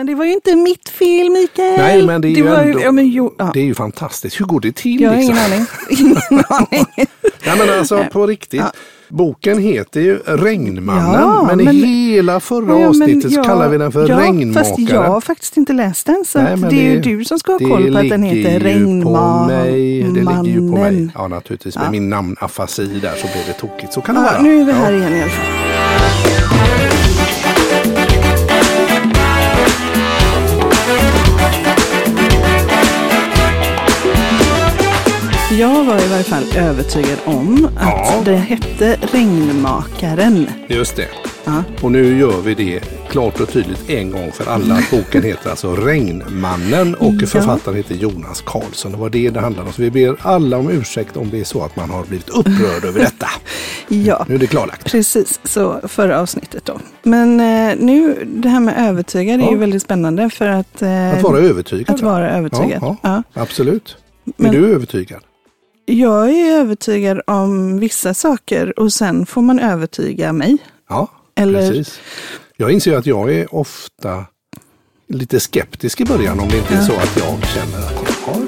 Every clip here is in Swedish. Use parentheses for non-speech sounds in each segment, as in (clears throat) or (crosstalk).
Men det var ju inte mitt fel Mikael. Nej, men det är ju var ändå- ja, men, jo, ja. Det är ju fantastiskt. Hur går det till? Jag har liksom? ingen aning. (laughs) Ingen aning. Nej men alltså på riktigt. Ja. Boken heter ju Regnmannen Ja, men, men- i hela förra Ja, avsnittet jag- kallar vi den för ja, Regnmakaren. Fast jag har faktiskt inte läst den så Nej, det är ju det- du som ska ha Det koll på att den heter ju mig. Det ligger ju på mig. Regnmannen. Ja naturligtvis. Med Ja. min namnafasi där så blev det tokigt. Så kan det Ja, vara. nu är vi Ja. här igen i alla fall. Jag var i varje fall övertygad om att Ja. det hette Regnmakaren. Just det. Ja. Och nu gör vi det klart och tydligt en gång för alla. (laughs) Boken heter alltså Regnmannen och Ja. författaren heter Jonas Karlsson. Det var det det handlade om. Så vi ber alla om ursäkt om det är så att man har blivit upprörd över detta. (laughs) Ja, Nu är det klarlagt. precis. Så förra avsnittet då. Men eh, nu, det här med övertygad är Ja. ju väldigt spännande för att... Eh, Att vara övertygad. att va? vara övertygad. Ja. Absolut. Men- Är du övertygad? Jag är övertygad om vissa saker och sen får man övertyga mig. Ja, Eller- precis. Jag inser att jag är ofta lite skeptisk i början om det inte är så att jag känner att jag har,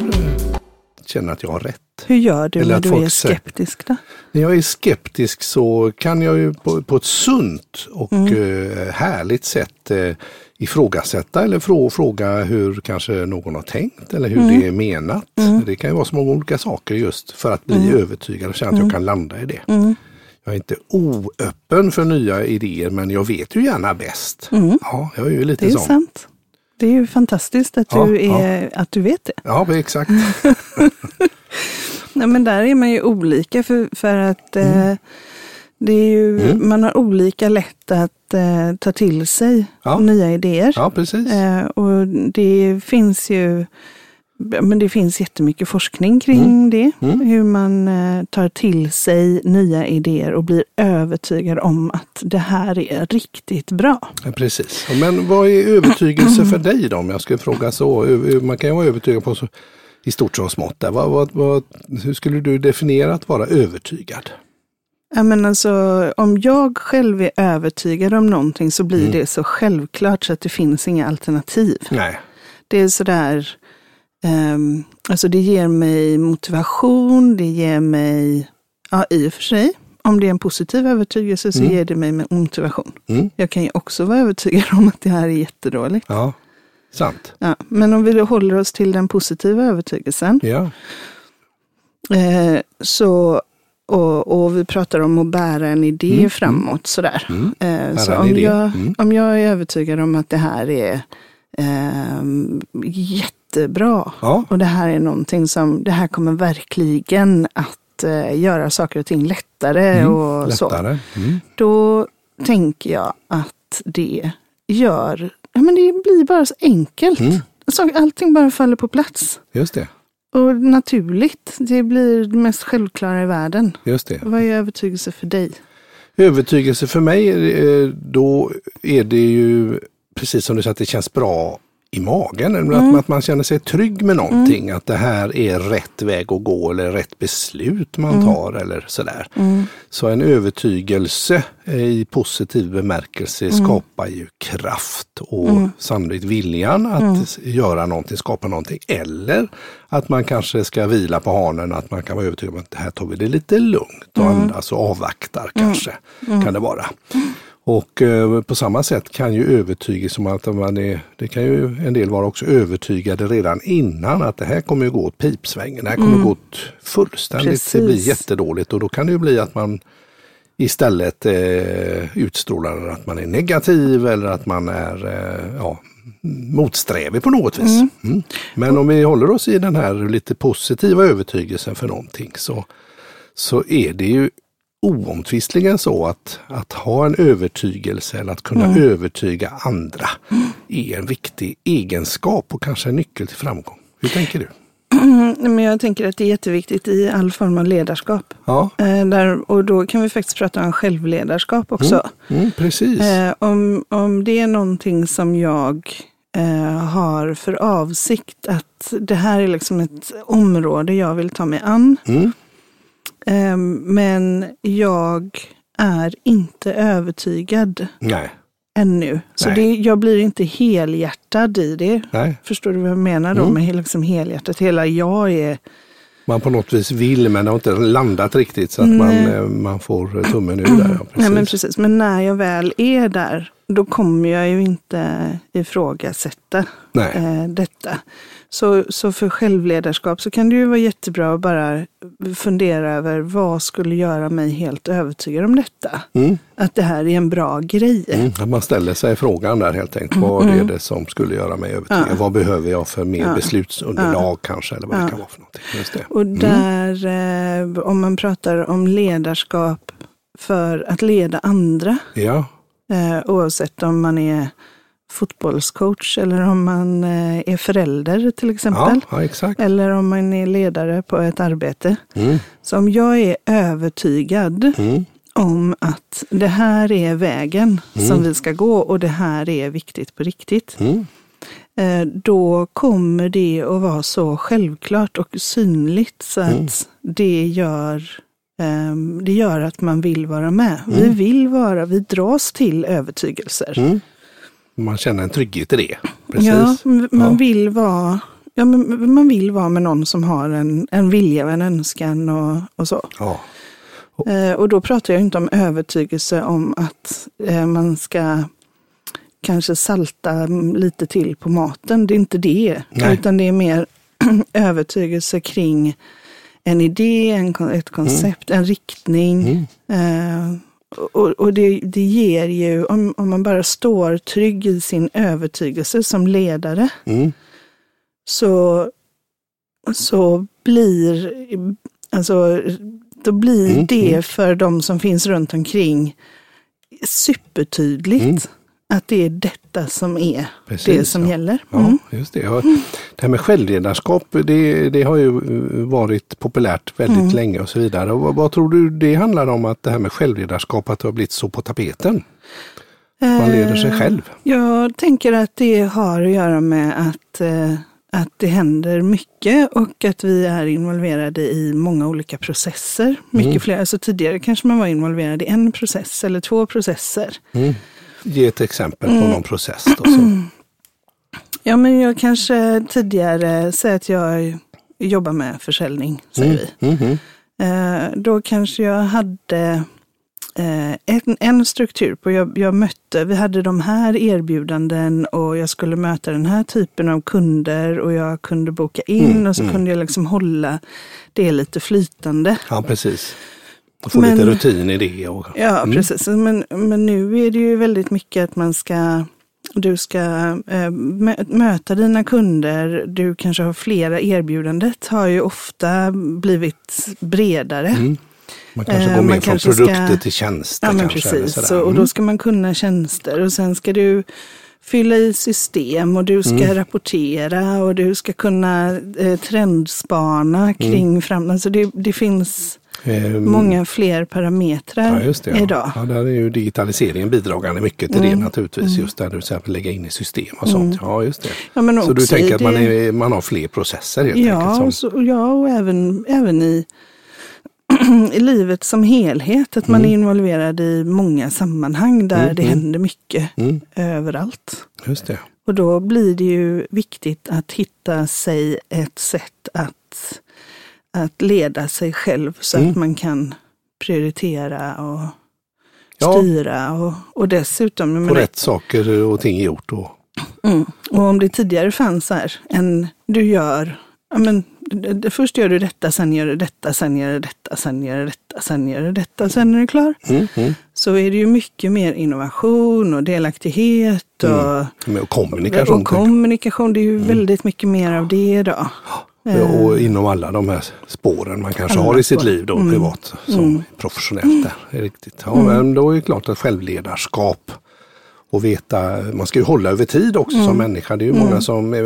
känner att jag har rätt. Hur gör du Eller när du är skeptisk då? När jag är skeptisk så kan jag ju på, på ett sunt och eh, härligt sätt eh, ifrågasätta eller frå, fråga hur kanske någon har tänkt eller hur det är menat. Det kan ju vara så många olika saker just för att bli övertygad och känna att jag kan landa i det. Jag är inte oöppen för nya idéer men jag vet ju gärna bäst. Ja, jag är ju lite Det är sån. sant. Det är ju fantastiskt att, Ja, du, är, att du vet det. Ja, exakt. (laughs) Nej, men där är man ju olika för, för att eh, det är ju, man har olika lätt att eh, ta till sig Ja. nya idéer. Ja, precis. Eh, och det finns ju men det finns jättemycket forskning kring det. Hur man eh, tar till sig nya idéer och blir övertygad om att det här är riktigt bra. Ja, Precis. Men vad är övertygelse för dig då? Om jag skulle fråga så. Man kan ju vara övertygad på så, i stort som smått. Där. Vad, vad, vad, hur skulle du definiera att vara övertygad? Ja, men alltså, om jag själv är övertygad om någonting så blir Mm. det så självklart så att det finns inga alternativ. Nej. Det är sådär, um, alltså det ger mig motivation, det ger mig, ja i och för sig, om det är en positiv övertygelse så ger det mig motivation. Mm. Jag kan ju också vara övertygad om att det här är jättedåligt. Ja, sant. Ja, men om vi då håller oss till den positiva övertygelsen, Ja, eh, så och, och vi pratar om att bära en idé Mm, framåt sådär. Mm. Eh, så om jag, mm. om jag är övertygad om att det här är eh, jättebra ja. och det här är någonting som, det här kommer verkligen att eh, göra saker och ting lättare och så. lättare. Mm. Då tänker jag att det gör, ja men det blir bara så enkelt. Mm. Så allting bara faller på plats. Just det. Och naturligt. Det blir det mest självklara i världen. Just det. Vad är övertygelse för dig? Övertygelse för mig, eh, då är det ju precis som du sa att det känns bra i magen. eller Mm. Att, att man känner sig trygg med någonting. Att det här är rätt väg att gå eller rätt beslut man Mm. tar eller sådär. Så en övertygelse eh, i positiv bemärkelse Mm. skapar ju kraft och sannolikt viljan att Mm. göra någonting, skapa någonting. Eller att man kanske ska vila på hanen, att man kan vara övertygad om att här tar vi det lite lugnt och Mm. andas och avvaktar kanske. Kan det vara. Och eh, på samma sätt kan ju övertygelse som att man är, det kan ju en del vara också övertygade redan innan att det här kommer ju gå åt pipsvängen, det här kommer gå åt fullständigt, det blir Precis. jättedåligt och då kan det ju bli att man istället eh, utstrålar att man är negativ eller att man är eh, ja, motsträvig på något vis. Mm. Men om vi håller oss i den här lite positiva övertygelsen för någonting så, så är det ju oomtvistligen så att, att ha en övertygelse eller att kunna övertyga andra är en viktig egenskap och kanske en nyckel till framgång. Hur tänker du? Men jag tänker att det är jätteviktigt i all form av ledarskap. Ja, Eh, där, och då kan vi faktiskt prata om självledarskap också. mm, precis. Eh, om, om det är någonting som jag eh, har för avsikt att det här är liksom ett område jag vill ta mig an. Mm. Eh, men jag är inte övertygad Nej, ännu. Så Nej. det, jag blir inte helhjärtad i det. Nej. Förstår du vad jag menar då Mm. med liksom helhjärtat? Hela jag är... Man på något vis vill men det har inte landat riktigt så att man, eh, man får tummen ur där. Ja, (clears throat) Nej, men precis. precis. Men när jag väl är där, då kommer jag ju inte ifrågasätta eh, detta. Så, så för självledarskap så kan det ju vara jättebra att bara fundera över vad skulle göra mig helt övertygad om detta. Mm. Att det här är en bra grej. Mm. Att man ställer sig frågan där helt enkelt. Vad är det som skulle göra mig övertygad? Ja. Vad behöver jag för mer Ja. beslutsunderlag kanske? Eller vad det Ja. kan vara för någonting. Just det. Och där, eh, om man pratar om ledarskap för att leda andra, Ja, eh, oavsett om man är fotbollscoach eller om man eh, är förälder till exempel. ja, ja. Eller om man är ledare på ett arbete. Mm. Om jag är övertygad Mm. om att det här är vägen som vi ska gå och det här är viktigt på riktigt. Mm. eh, Då kommer det att vara så självklart och synligt så att Mm. det gör ehm, det gör att man vill vara med. Vi Mm. vill vara, vi dras till övertygelser. Mm. Man känner en trygghet i det. Precis. Ja, man vill vara Ja, men man vill vara med någon som har en, en vilja och en önskan och, och så. Ja. Eh, och då pratar jag inte om övertygelse om att eh, man ska kanske salta mm, lite till på maten. Det är inte det. Nej. Utan det är mer (clears throat) övertygelse kring en idé, en, ett koncept, en riktning. Mm. Eh, och och det, det ger ju, om, om man bara står trygg i sin övertygelse som ledare, Mm. så, så blir, alltså, då blir Mm, det mm. för de som finns runt omkring supertydligt Mm. Att det är detta som är Precis, det som ja. gäller. Ja, Mm. just det. Ja, det här med självledarskap, det, det har ju varit populärt väldigt Mm. länge och så vidare. Och vad, vad tror du det handlar om att det här med självledarskap, att det har blivit så på tapeten? Man leder sig Eh, själv. Jag tänker att det har att göra med att, eh, att det händer mycket och att vi är involverade i många olika processer. Mycket Mm. fler. Alltså tidigare kanske man var involverad i en process eller två processer. Mm. Ge ett exempel Mm. på någon process. Då, så. (clears throat) Ja, men jag kanske tidigare, säger att jag jobbar med försäljning, säger Mm. vi. Mhm. Eh, då kanske jag hade eh, en, en struktur på, jag, jag mötte, vi hade de här erbjudanden och jag skulle möta den här typen av kunder och jag kunde boka in Mm, och så mm. kunde jag liksom hålla det lite flytande. Ja, precis. Och få Men- lite rutin i det. Och, Ja, Mm. precis. Men, men nu är det ju väldigt mycket att man ska du ska eh, mö- möta dina kunder, du kanske har flera erbjudandet, har ju ofta blivit bredare. Mm. Man kanske Eh, går mer från kanske ska- produkter till tjänster. Ja, men kanske, precis. Så, och Mm. då ska man kunna tjänster och sen ska du fylla i system och du ska Mm. rapportera och du ska kunna eh, trendspana kring fram... Alltså det, det finns många fler parametrar Ja, det. Idag. Ja, där är ju digitaliseringen bidragande mycket till det Mm. naturligtvis. Just där du till exempel lägga in i system och sånt. Ja, just det. Ja, Så du tänker att man, det- är, man har fler processer helt Ja, enkelt? och Som, så, ja, och även, även i, (clears throat) i livet som helhet. Att man Mm. är involverad i många sammanhang där Mm, det mm. händer mycket mm, överallt. just det. Och då blir det ju viktigt att hitta sig ett sätt att, att leda sig själv så Mm. att man kan prioritera och Ja. styra. Och, och dessutom, Få menar, rätt saker och ting gjort. Och, Mm. Och om det tidigare fanns här, en, du gör, ja men, först gör du detta, sen gör du detta, sen gör du detta, sen gör du detta, sen gör du detta, sen är du klar. mm, mm. Så är det ju mycket mer innovation och delaktighet och, Med kommunikation. och kommunikation. Det är ju väldigt mycket mer av det idag. Jag. och inom alla de här spåren man kanske Alla har i sitt spår. liv då, Mm. privat som professionellt. Där. Är riktigt. Ja, Men då är det klart att självledarskap och veta, man ska ju hålla över tid också Mm. som människa. Det är ju många som eh,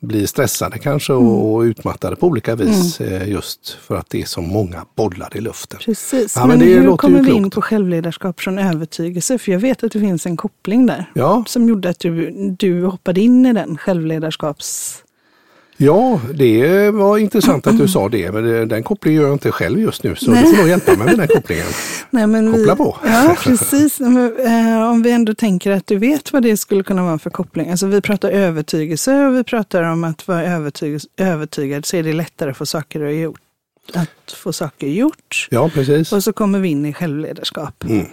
blir stressade kanske och, Mm. och utmattade på olika vis eh, just för att det är så många bollar i luften. Precis, Ja, men men, hur kommer vi in på självledarskap från övertygelse? För jag vet att det finns en koppling där Ja, som gjorde att du, du hoppade in i den självledarskaps... Ja, det var intressant att du sa det, men det, den kopplingen gör jag inte själv just nu, så Nej. du får nog hjälpa mig med den kopplingen. (laughs) Nej, men Koppla vi, på! Ja, precis. Men, eh, om vi ändå tänker att du vet vad det skulle kunna vara för koppling. Alltså vi pratar övertygelse och vi pratar om att vara övertygad, övertygad så är det lättare att få saker att gjort att få saker gjort. Ja, precis. Och så kommer vi in i självledarskap. Mm.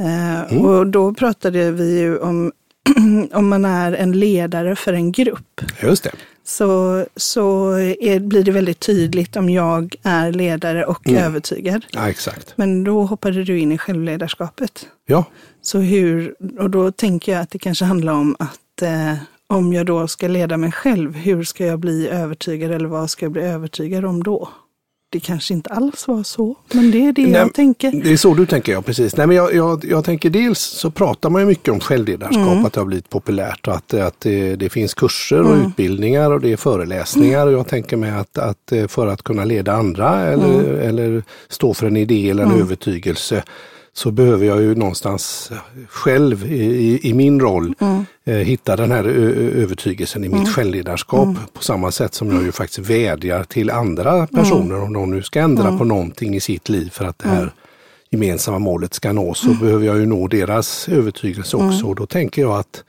Eh, mm. Och då pratade vi ju om (clears throat) om man är en ledare för en grupp. Just det. Så, så är, blir det väldigt tydligt om jag är ledare och mm. övertygad. Ja, exakt. Men då hoppade du in i självledarskapet. Ja. Så hur, och då tänker jag att det kanske handlar om att eh, om jag då ska leda mig själv, hur ska jag bli övertygad eller vad ska jag bli övertygad om då? Det kanske inte alls var så, men det är det Nej, jag tänker. Det är så du tänker, ja precis. Nej, men jag, jag, jag tänker dels så pratar man ju mycket om självledarskap, mm. att det har blivit populärt och att, att det, det finns kurser och mm. utbildningar och det är föreläsningar. Mm. Och jag tänker mig att, att eh, för att kunna leda andra eller, mm. eller stå för en idé eller en mm. övertygelse så behöver jag ju någonstans själv i, i min roll mm. eh, hitta den här övertygelsen i mitt mm. självledarskap mm. på samma sätt som jag ju faktiskt vädjar till andra personer om de nu ska ändra mm. på någonting i sitt liv för att det här mm. gemensamma målet ska nås så mm. behöver jag ju nå deras övertygelse också och då tänker jag att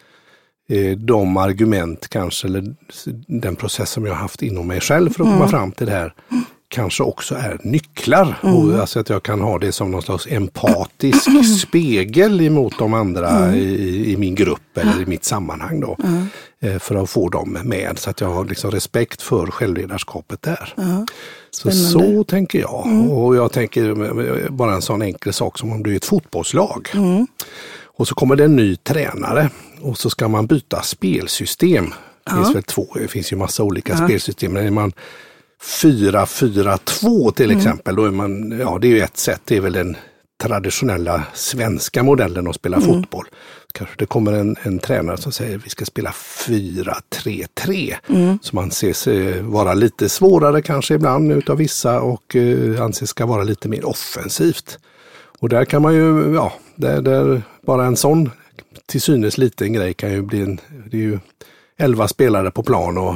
eh, de argument kanske, eller den process som jag haft inom mig själv för att komma fram till det här kanske också är nycklar. Mm. Och, alltså att jag kan ha det som någon slags empatisk mm. spegel emot de andra mm. i, i, min grupp eller i mitt sammanhang. Då, eh, för att få dem med så att jag har liksom respekt för självledarskapet där. Så, så tänker jag. Mm. Och jag tänker bara en sån enkel sak som om du är ett fotbollslag. Mm. Och så kommer det en ny tränare och så ska man byta spelsystem. Det finns väl två, det finns ju massa olika ja. spelsystem. Men man 4-4-2 till mm. exempel, då är man, ja det är ju ett sätt, det är väl den traditionella svenska modellen att spela mm. fotboll. Kanske det kommer en, en tränare som säger vi ska spela 4-3-3. Mm. Som anses vara lite svårare kanske ibland utav vissa och uh, anses ska vara lite mer offensivt. Och där kan man ju, ja, där, där bara en sån till synes liten grej kan ju bli en, det är ju 11 spelare på plan och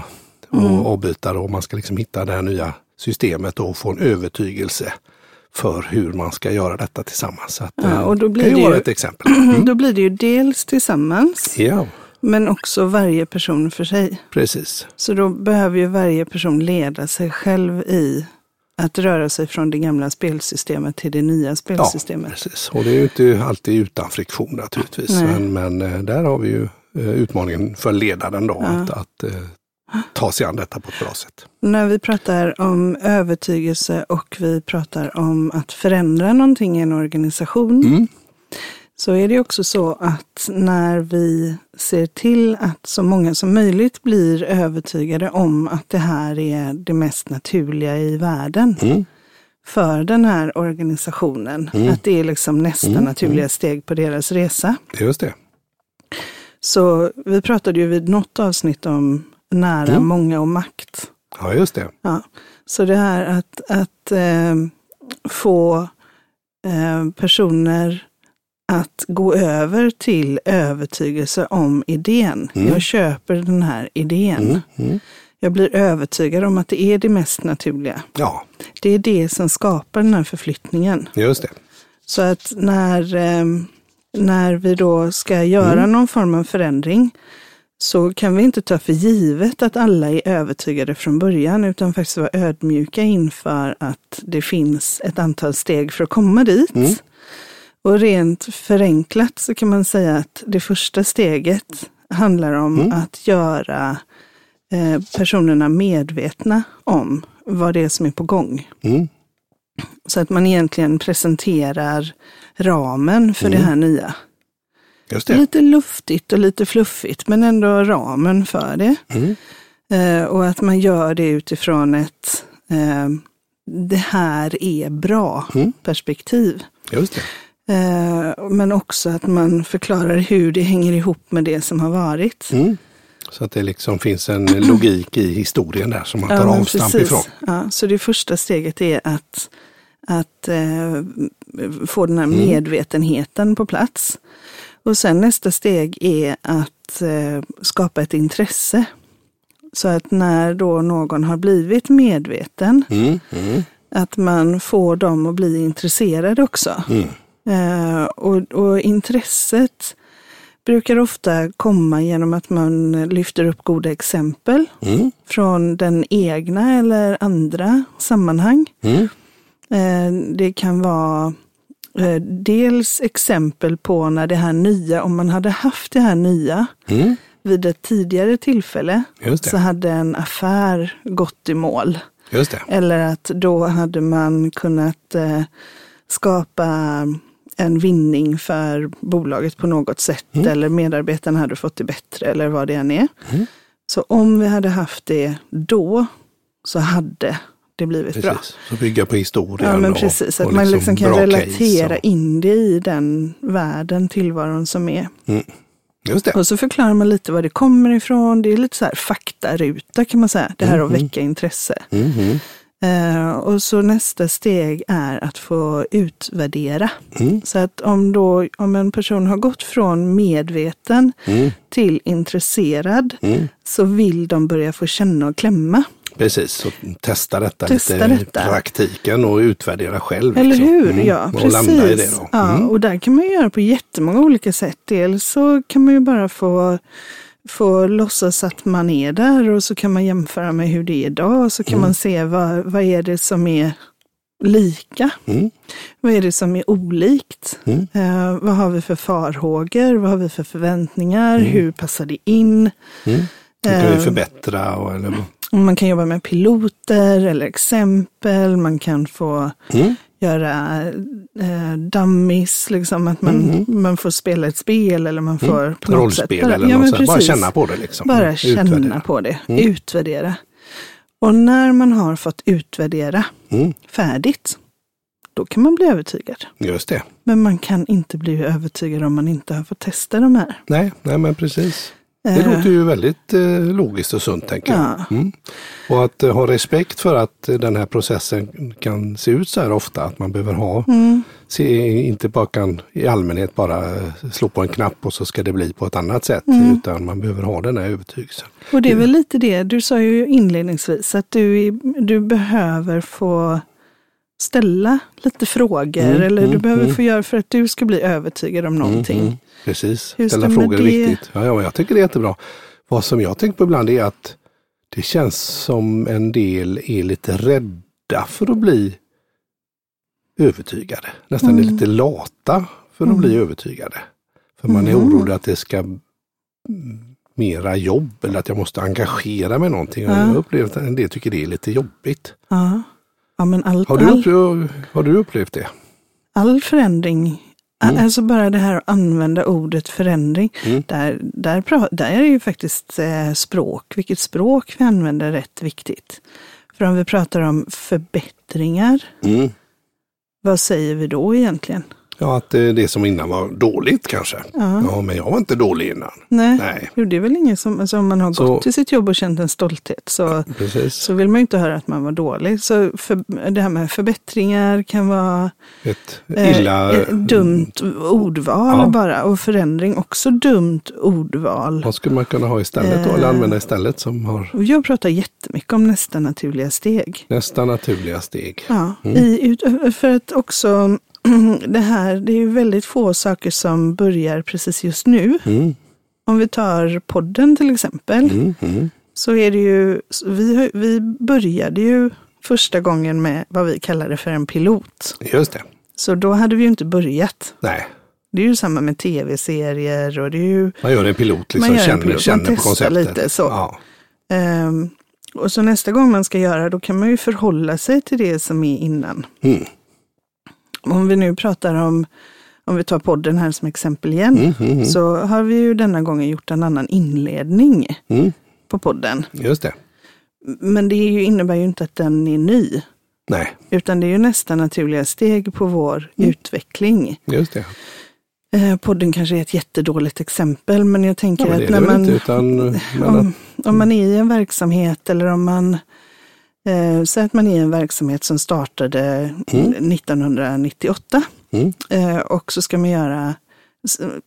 och mm. avbytare och man ska liksom hitta det här nya systemet och få en övertygelse för hur man ska göra detta tillsammans. Så att, ja, eh, och då blir det ju, ett exempel. (clears throat) Mm. Då blir det ju dels tillsammans, ja. men också varje person för sig. Precis. Så då behöver ju varje person leda sig själv i att röra sig från det gamla spelsystemet till det nya spelsystemet. Ja, precis. Och det är ju inte alltid utan friktion naturligtvis. Men, men, eh, där har vi ju eh, utmaningen för ledaren då, ja. att, att ta sig an detta på ett bra sätt. När vi pratar om övertygelse och vi pratar om att förändra någonting i en organisation mm. så är det också så att när vi ser till att så många som möjligt blir övertygade om att det här är det mest naturliga i världen mm. för den här organisationen, mm. att det är liksom nästa mm. naturliga mm. steg på deras resa. Just det. Så vi pratade ju vid något avsnitt om nära mm. många och makt. Ja, just det. Ja. Så det här att, att eh, få eh, personer att gå över till övertygelse om idén. Mm. Jag köper den här idén. Mm. Mm. Jag blir övertygad om att det är det mest naturliga. Ja. Det är det som skapar den här förflyttningen. Just det. Så att när, eh, när vi då ska göra mm. någon form av förändring så kan vi inte ta för givet att alla är övertygade från början, utan faktiskt vara ödmjuka inför att det finns ett antal steg för att komma dit. Mm. Och rent förenklat så kan man säga att det första steget handlar om mm. att göra eh, personerna medvetna om vad det är som är på gång. Mm. Så att man egentligen presenterar ramen för det mm. här nya. Lite luftigt och lite fluffigt, men ändå ramen för det. Mm. Eh, och att man gör det utifrån ett eh, det här är bra mm. perspektiv. Just. Eh, men också att man förklarar hur det hänger ihop med det som har varit. Mm. Så att det liksom finns en logik i historien där som man tar ja, avstamp precis. ifrån. Ja, så det första steget är att, att eh, få den här mm. medvetenheten på plats. Och sen nästa steg är att eh, skapa ett intresse. Så att när då någon har blivit medveten, Mm. Mm. att man får dem att bli intresserade också. Mm. Eh, och, och intresset brukar ofta komma genom att man lyfter upp goda exempel Mm. från den egna eller andra sammanhang. Mm. Eh, det kan vara dels exempel på när det här nya, om man hade haft det här nya Mm. vid ett tidigare tillfälle så hade en affär gått i mål. Eller att då hade man kunnat eh, skapa en vinning för bolaget på något sätt eller medarbetarna hade fått det bättre eller vad det än är. Mm. Så om vi hade haft det då så hade det blivit bra. Precis. Så bygga på historien. Ja, men och- precis. Att och man liksom kan bra relatera case och- in det i den världen, tillvaron som är. Just det. Och så förklarar man lite var det kommer ifrån. Det är lite så här faktaruta kan man säga. Det här att väcka intresse. Mm. Mm. Eh, och så nästa steg är att få utvärdera. Mm. Så att om, då, om en person har gått från medveten Mm. till intresserad Mm. så vill de börja få känna och klämma. Precis, så testa detta Testa lite detta. i praktiken och utvärdera själv. Eller liksom. hur? Mm. Ja, och landa i det precis. då. Ja, Mm. och där kan man göra på jättemånga olika sätt. Dels så kan man ju bara få, få låtsas att man är där och så kan man jämföra med hur det är idag. Så kan man se vad, vad är det som är lika? Mm. Vad är det som är olikt? Mm. Eh, vad har vi för farhågor? Vad har vi för förväntningar? Mm. Hur passar det in? Mm. Det kan vi Eh, förbättra och, eller, Man kan jobba med piloter eller exempel. Man kan få mm. göra eh, dummies, liksom att man, man får spela ett spel eller man får på något sätt rollspel eller ja, något. Bara känna på det liksom. Bara känna Utvärdera. på det, Mm. utvärdera. Och när man har fått utvärdera Mm. färdigt, då kan man bli övertygad. Just det. Men man kan inte bli övertygad om man inte har fått testa de här. Nej, nej men precis. Det Eh, låter ju väldigt eh, logiskt och sunt tänker jag. Ja. Mm. Och att eh, ha respekt för att den här processen kan se ut så här ofta. Att man behöver ha, Mm. se, inte bara kan i allmänhet bara slå på en knapp och så ska det bli på ett annat sätt. Mm. Utan man behöver ha den här övertygelsen. Och det är väl lite det, du sa ju inledningsvis att du, du behöver få ställa lite frågor Mm, eller du mm, behöver mm. få göra för att du ska bli övertygad om någonting. Mm, mm. Precis, Hur ställa frågor är viktigt. Ja, ja, jag tycker det är jättebra. Vad som jag tänker på ibland är att det känns som en del är lite rädda för att bli övertygade. Nästan är Mm. lite lata för att bli övertygade. För man är Mm. orolig att det ska mm, mera jobb eller att jag måste engagera mig i någonting. Ja. Jag har upplevt att en del tycker det är lite jobbigt. Ja. Ja, men allt, Har du, all, upplevt, har du upplevt det? all förändring, Mm. alltså bara det här att använda ordet förändring, Mm. där, där, där är ju faktiskt eh, språk, vilket språk vi använder rätt viktigt. För om vi pratar om förbättringar, Mm. vad säger vi då egentligen? Ja, att det, som innan var dåligt kanske. Ja. Ja, men jag var inte dålig innan. Nej, Nej. Jo, det är väl ingen som, alltså om man har Så- gått till sitt jobb och känt en stolthet så, Precis. så vill man ju inte höra att man var dålig. Så för, det här med förbättringar kan vara Ett eh, illa... ett dumt ordval Ja. bara och förändring också dumt ordval. Vad skulle man kunna ha istället då? Eller Eh. använda istället som har jag pratar jättemycket om nästa naturliga steg. nästa naturliga steg? Ja, Mm. i, för att också (clears throat) det här, det är ju väldigt få saker som börjar precis just nu. Mm, Om vi tar podden till exempel. mm, mm. så är det ju, vi, vi började ju första gången med vad vi kallade för en pilot. Just det. Så då hade vi ju inte börjat. Nej, Det är ju samma med tv-serier och det är ju, man gör en pilot, liksom, Man gör en känner, pilot, man känner på testar konceptet. lite så. Ja. ehm, och så nästa gång man ska göra, då kan man ju förhålla sig till det som är innan. Mm, Om vi nu pratar om, om vi tar podden här som exempel igen, mm, mm, mm. så har vi ju denna gången gjort en annan inledning Mm, på podden. just det. Men det är ju, innebär ju inte att den är ny. Nej, Utan det är ju nästa naturliga steg på vår Mm. utveckling. just det. Eh, podden kanske är ett jättedåligt exempel, men jag tänker Ja, men att är när man, inte, utan, om, om man är i en verksamhet eller om man eh, man är en verksamhet som startade Mm. 1998 mm, eh, och så ska man göra,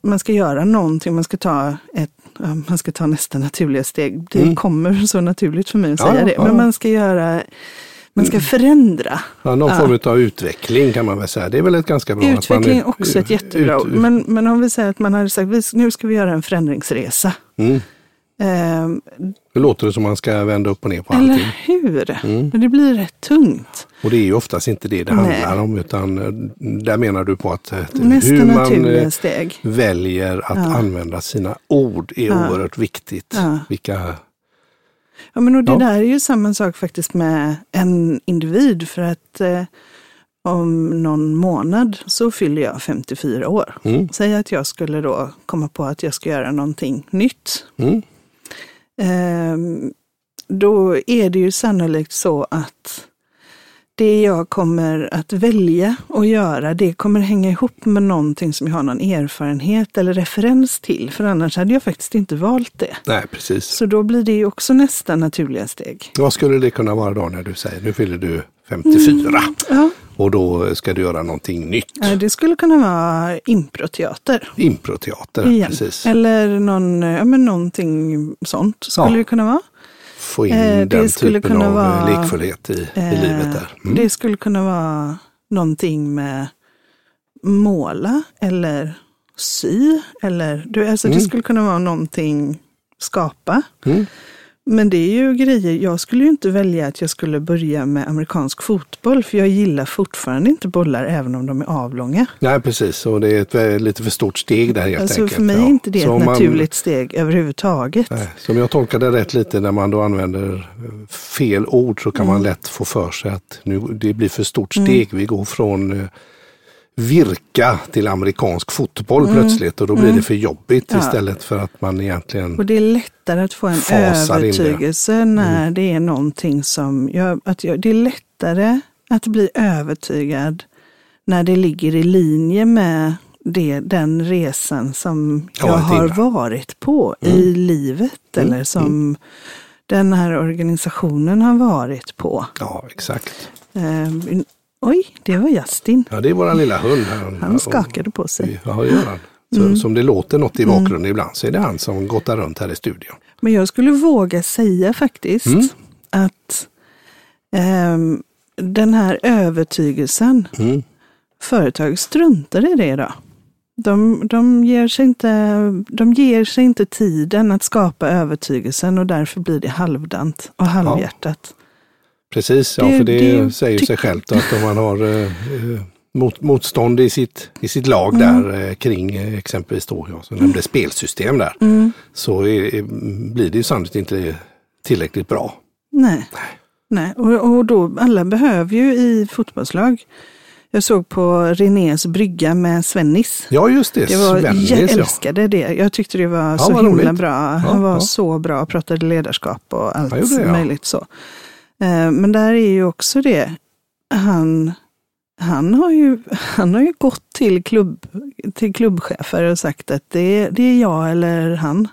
man ska göra någonting, man ska ta ett man ska ta nästa naturliga steg. Det Mm. kommer så naturligt för mig att Ja, säga det. ja. Men man ska göra, man ska förändra. Ja, någon Ja. form av utveckling kan man väl säga. Det är väl ett ganska bra... att Utveckling är också ett jättebra ord. Men, men om vi säger att man hade sagt, "Vi- nu ska vi göra en förändringsresa. Mm. Ehm, Det låter som man ska vända upp och ner på eller allting. hur? Mm. Men det blir rätt tungt. Och det är ju oftast inte det det Nej. handlar om utan eh, där menar du på att eh, Nästa hur man eh, steg. väljer att Ja. använda sina ord är Ja. oerhört viktigt. Ja. Vilka, Ja, men och det Ja. där är ju samma sak faktiskt med en individ. För att eh, om någon månad så fyller jag 54 år. mm, Säg att jag skulle då komma på att jag ska göra någonting nytt. mm, då är det ju sannolikt så att det jag kommer att välja att göra, det kommer hänga ihop med någonting som jag har någon erfarenhet eller referens till. För annars hade jag faktiskt inte valt det. nej, precis. Så då blir det ju också nästa naturliga steg. Vad skulle det kunna vara då när du säger nu fyller du 54 Ja, och då ska du göra någonting nytt? ja, det skulle kunna vara improteater. Improteater, Igen. precis. Eller någon, ja, men någonting sånt skulle Ja. det kunna vara. Få in Eh, den typen kunna av vara, vara, lekfullhet i, i Eh, livet där. Mm. Det skulle kunna vara någonting med måla eller sy. Eller, du, alltså Mm. Det skulle kunna vara någonting skapa. Mm. Men det är ju grejer, jag skulle ju inte välja att jag skulle börja med amerikansk fotboll, för jag gillar fortfarande inte bollar även om de är avlånga. Nej, precis. Och det är ett lite för stort steg där helt Alltså enkelt. för mig är Ja. inte det Så ett om man- naturligt steg överhuvudtaget. Nej, som jag tolkar det rätt lite när man då använder fel ord så kan man lätt få för sig att nu, det blir för stort steg. Vi går från eh, virka till amerikansk fotboll plötsligt och då blir det för jobbigt Ja. istället för att man egentligen... Och det är lättare att få en in det. övertygelse när det är någonting som gör att jag, det är lättare att bli övertygad när det ligger i linje med det, den resan som Ja, jag ett har varit på i livet eller som den här organisationen har varit på. Ja, exakt. Eh, oj, det var Justin. Ja, det är våran lilla hund. här. Han skakade på sig. Ja, gör han. Så, Mm. Som det låter något i bakgrunden ibland så är det han som gottar runt här i studion. Men jag skulle våga säga faktiskt Mm. att ehm, den här övertygelsen, Mm. företag struntar i det idag. De, de, ger sig inte, de ger sig inte tiden att skapa övertygelsen och därför blir det halvdant och halvhjärtat. Precis, ja, för det, säger sig självt att om man har eh, eh, mot, motstånd i sitt, i sitt lag Mm. där eh, kring eh, exempelvis då, ja, som nämnde spelsystem där, Mm. så är, blir det ju sannolikt inte tillräckligt bra. Nej. Nej. Och, och då, alla behöver ju i fotbollslag. Jag såg på Renés brygga med Svennis. Ja, just det. Det var, Svennis, jag ja. älskade det. Jag tyckte det var så vad himla roligt. bra. Han var ja. så bra, pratade ledarskap och allt ja. möjligt så. Eh, Men där är ju också det, han, han, har, ju, han har ju gått till, klubb, till klubbchefer och sagt att det, det är jag eller han.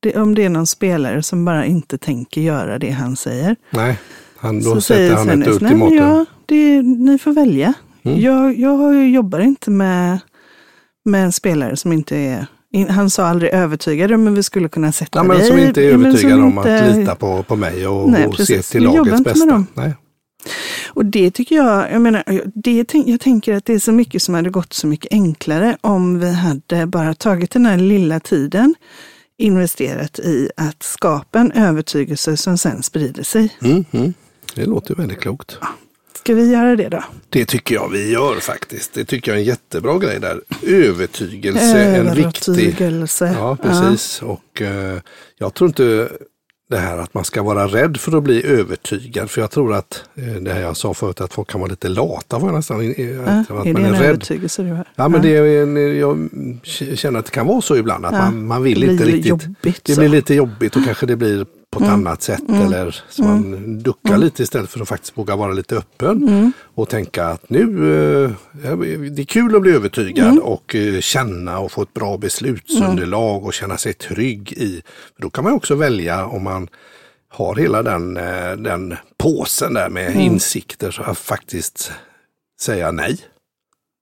Det, om det är någon spelare som bara inte tänker göra det han säger. Nej, han, då så sätter han ett Svennis, "Nej, men ultimatum. jag, det, ni får välja. Mm. Jag, jag jobbar inte med, med en spelare som inte är in- han sa aldrig övertygade, men vi skulle kunna sätta Ja, men dig som inte är ja, men övertygad som om inte- att lita på, på mig och, Nej, och se till lagets bästa. Nej. Och det tycker jag, jag menar, det, jag tänker att det är så mycket som hade gått så mycket enklare om vi hade bara tagit den här lilla tiden, investerat i att skapa en övertygelse som sen sprider sig. Mm, mm. Det låter väldigt klokt. Ska vi göra det då? Det tycker jag vi gör faktiskt. Det tycker jag är en jättebra grej där. Övertygelse, en viktig... Övertygelse. Ja, precis. Och eh, jag tror inte det här att man ska vara rädd för att bli övertygad. För jag tror att eh, det här jag sa förut att folk kan vara lite lata. Var jag nästan, Ja, att är man det är en rädd. övertygelse du har? Ja, men det är jag känner att det kan vara så ibland. Att Ja, man, man vill inte riktigt. jobbigt det så. blir lite jobbigt och kanske det blir på ett annat sätt. Eller så man duckar lite istället för att faktiskt våga vara lite öppen. Och tänka att nu, eh, det är kul att bli övertygad och eh, känna och få ett bra beslutsunderlag och känna sig trygg i. Då kan man också välja om man har hela den, eh, den påsen där med insikter så att faktiskt säga nej.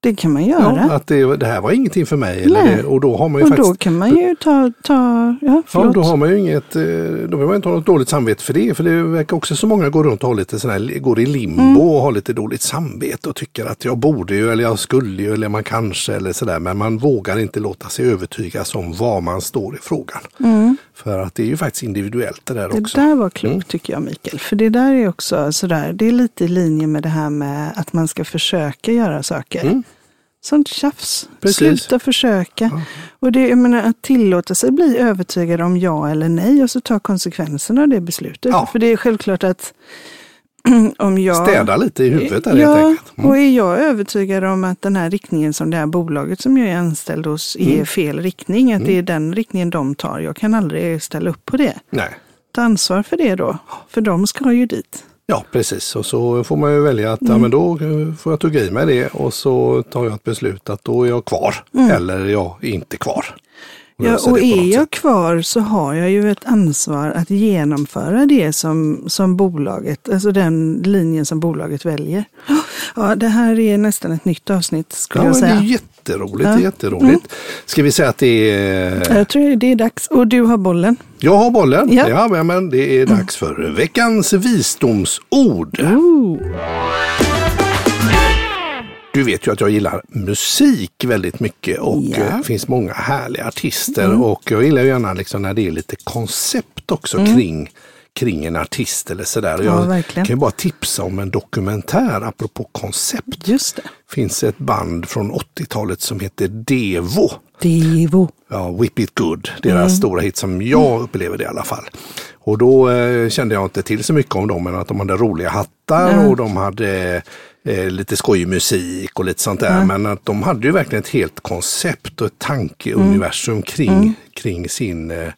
Det kan man göra. Ja, att det, det här var ingenting för mig. Det, och då har man ju och faktiskt då kan man ju ta, ta ja, Ja, då har man ju inget, eh, då behöver man inte ha något dåligt samvete för det. För det verkar också så många går runt och har lite sån här, går i limbo Mm. och har lite dåligt samvete och tycker att jag borde ju eller jag skulle ju eller man kanske eller sådär. Men man vågar inte låta sig övertygas om var man står i frågan. För att det är ju faktiskt individuellt det där Mm. Det också. där var klokt tycker jag Mikael. För det där är också sådär, det är lite i linje med det här med att man ska försöka göra saker. Sånt tjafs. Mm. Precis. Sluta försöka. Och det, jag menar, att tillåta sig bli övertygad om ja eller nej och så ta konsekvenserna av det beslutet. Ja. För det är självklart att (clears throat) om jag... Städa lite i huvudet där helt Ja, enkelt. Mm. och är jag övertygad om att den här riktningen som det här bolaget som jag är anställd hos är Mm. fel riktning, att det är den riktningen de tar. Jag kan aldrig ställa upp på det. Nej. Ta ansvar för det då, för de ska ju dit. Ja, precis. Och så får man ju välja att ja, Mm. men då får jag tugga i mig det och så tar jag ett beslut att då är jag kvar eller är jag inte kvar. Mm. Ja, och är jag kvar så har jag ju ett ansvar att genomföra det som, som bolaget, alltså den linjen som bolaget väljer. Ja, det här är nästan ett nytt avsnitt skulle Ja, jag men det är säga. jätteroligt. Ja. Mm. jätteroligt. Ska vi säga att det är... Jag tror det är dags. Och du har bollen. Jag har bollen. Ja. Ja. men- men det är dags för veckans visdomsord. Ooh. Du vet ju att jag gillar musik väldigt mycket och. Mm. det finns många härliga artister och jag gillar ju gärna liksom när det är lite koncept också kring, kring en artist eller sådär. Ja, Jag verkligen. kan ju bara tipsa om en dokumentär apropå koncept. Just det. finns ett band från 80-talet som heter Devo. Devo. Ja, Whip It Good, deras stora hit som jag upplever det i alla fall. Och då eh, kände jag inte till så mycket om dem, men att de hade roliga hattar och de hade eh, lite skojig musik och lite sånt där. Men att de hade ju verkligen ett helt koncept och ett tankeuniversum kring, kring sin eh,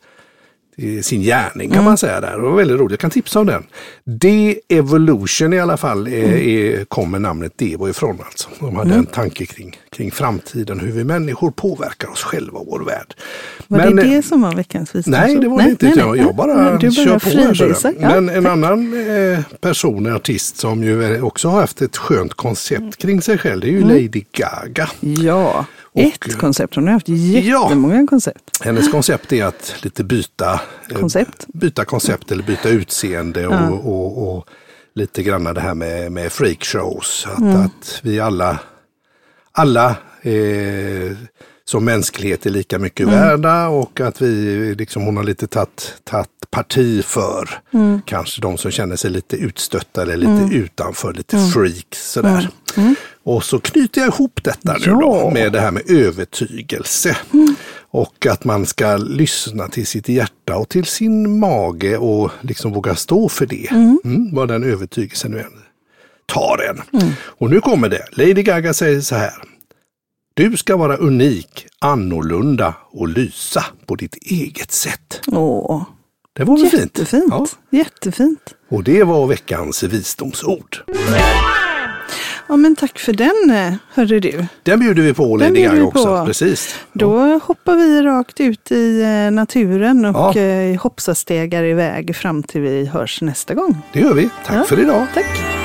sin gärning kan man säga där. Det var väldigt roligt, jag kan tipsa om den. De-Evolution i alla fall är, är, kommer namnet Devo ifrån alltså. De hade en tanke kring, kring framtiden, hur vi människor påverkar oss själva och vår värld. Var Men, det eh, det som var veckans visdomsord? Nej, det var det inte. jag, jag bara du kör bara på. här. Ja, Men en annan eh, person, artist som ju också har haft ett skönt koncept kring sig själv, det är ju Mm. Lady Gaga. Ja, Och- ett koncept. Hon har haft jättemånga koncept. Hennes koncept är att lite byta eh, Koncept. byta koncept eller byta utseende och, Ja. och, och lite grann det här med, med freakshows. Att, Mm. att vi alla, alla eh, som mänsklighet är lika mycket Mm. värda och att vi, liksom, hon har lite tagit parti för Mm. kanske de som känner sig lite utstötta eller lite utanför, lite freaks sådär. Och så knyter jag ihop detta nu då Mm. Med det här med övertygelse. Och att man ska lyssna till sitt hjärta och till sin mage och liksom våga stå för det. Mm. vad den övertygelsen nu än tar en. Och nu kommer det. Lady Gaga säger så här. Du ska vara unik, annorlunda och lysa på ditt eget sätt. Åh, Det var väl fint? jättefint. Ja. Jättefint. Och det var veckans visdomsord. Ja, men tack för den, eh, hörru du. Den bjuder vi på Lady Gaga också. på. Precis. Då hoppar vi rakt ut i eh, naturen och Ja. eh, hoppsastegar iväg fram till vi hörs nästa gång. Det gör vi. Tack Ja. för idag. Tack!